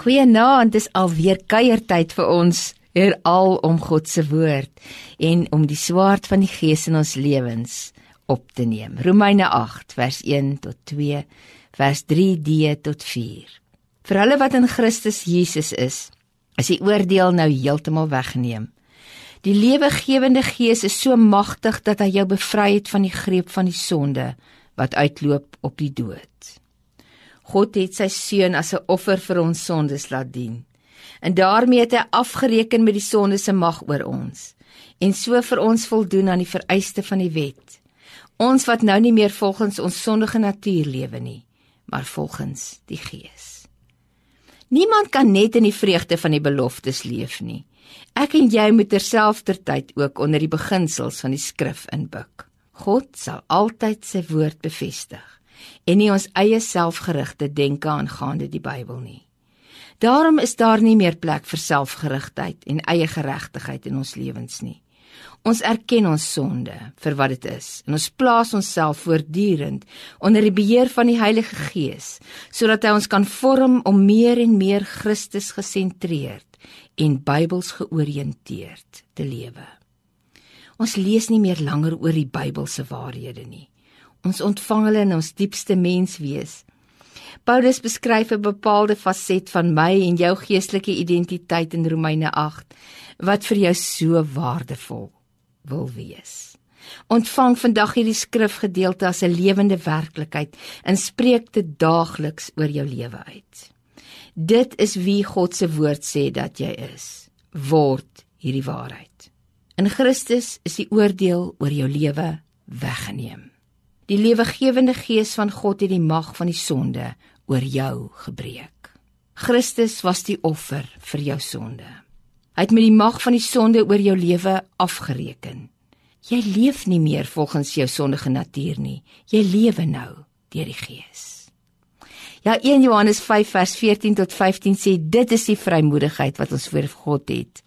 Goeienaand, dis alweer kuiertyd vir ons hier al om God se woord en om die swaard van die Gees in ons lewens op te neem. Romeine 8 vers 1 tot 2 vers 3d tot 4. Vir hulle wat in Christus Jesus is, is die oordeel nou heeltemal weggeneem. Die lewegewende Gees is so magtig dat hy jou bevry het van die greep van die sonde wat uitloop op die dood. God het sy seun as 'n offer vir ons sondes laat dien. En daarmee het hy afgereken met die sonde se mag oor ons en so vir ons voldoen aan die vereiste van die wet. Ons wat nou nie meer volgens ons sondige natuur lewe nie, maar volgens die Gees. Niemand kan net in die vreugde van die beloftes leef nie. Ek en jy moet terselfdertyd ook onder die beginsels van die skrif inbuk. God sal altyd sy woord bevestig en nie ons eie selfgerigte denke aangaande die Bybel nie. Daarom is daar nie meer plek vir selfgerigtheid en eie geregtigheid in ons lewens nie. Ons erken ons sonde vir wat dit is en ons plaas onsself voortdurend onder die beheer van die Heilige Gees sodat hy ons kan vorm om meer en meer Christus gesentreerd en Bybels georiënteerd te lewe. Ons lees nie meer langer oor die Bybelse waarhede nie. Ons ontvang hulle in ons diepste menswees. Paulus beskryf 'n bepaalde faset van my en jou geestelike identiteit in Romeine 8 wat vir jou so waardevol wil wees. Ontvang vandag hierdie skrifgedeelte as 'n lewende werklikheid en spreek dit daagliks oor jou lewe uit. Dit is wie God se woord sê dat jy is. Word hierdie waarheid. In Christus is die oordeel oor jou lewe weggeneem. Die lewegewende Gees van God het die mag van die sonde oor jou gebreek. Christus was die offer vir jou sonde. Hy het met die mag van die sonde oor jou lewe afgereken. Jy leef nie meer volgens jou sondige natuur nie. Jy lewe nou deur die Gees. Ja 1 Johannes 5 vers 14 tot 15 sê dit is die vrymoedigheid wat ons voor God het.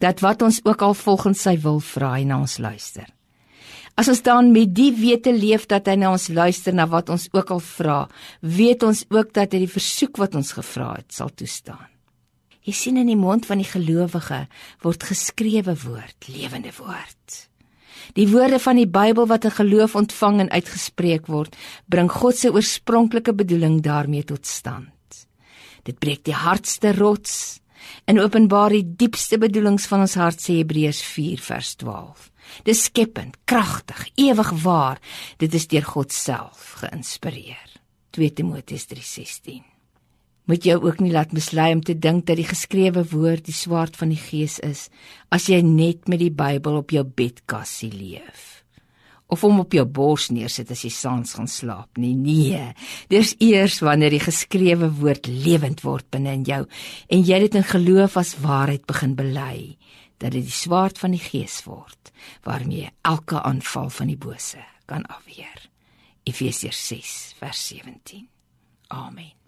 Dat wat ons ook al volgens sy wil vra en na ons luister. As ons dan met die wete leef dat hy na ons luister na wat ons ook al vra, weet ons ook dat hy die versoek wat ons gevra het sal toestaan. Jy sien in die mond van die gelowige word geskrewe woord, lewende woord. Die woorde van die Bybel wat 'n geloof ontvang en uitgespreek word, bring God se oorspronklike bedoeling daarmee tot stand. Dit breek die hardste rots en openbaar die diepste bedoelings van ons hart sê Hebreërs 4 vers 12. Dis skepend, kragtig, ewig waar. Dit is deur God self geïnspireer. 2 Timoteus 3:16. Moet jou ook nie laat mislei om te dink dat die geskrewe woord die swaard van die gees is as jy net met die Bybel op jou bedkassie leef of hom op jou bors neersit as jy saans gaan slaap. Nie nee. Dis eers wanneer die geskrewe woord lewend word binne in jou en jy dit in geloof as waarheid begin bely dat dit die swaard van die gees word waarmee elke aanval van die bose kan afweer. Efesiërs 6 vers 17 Amen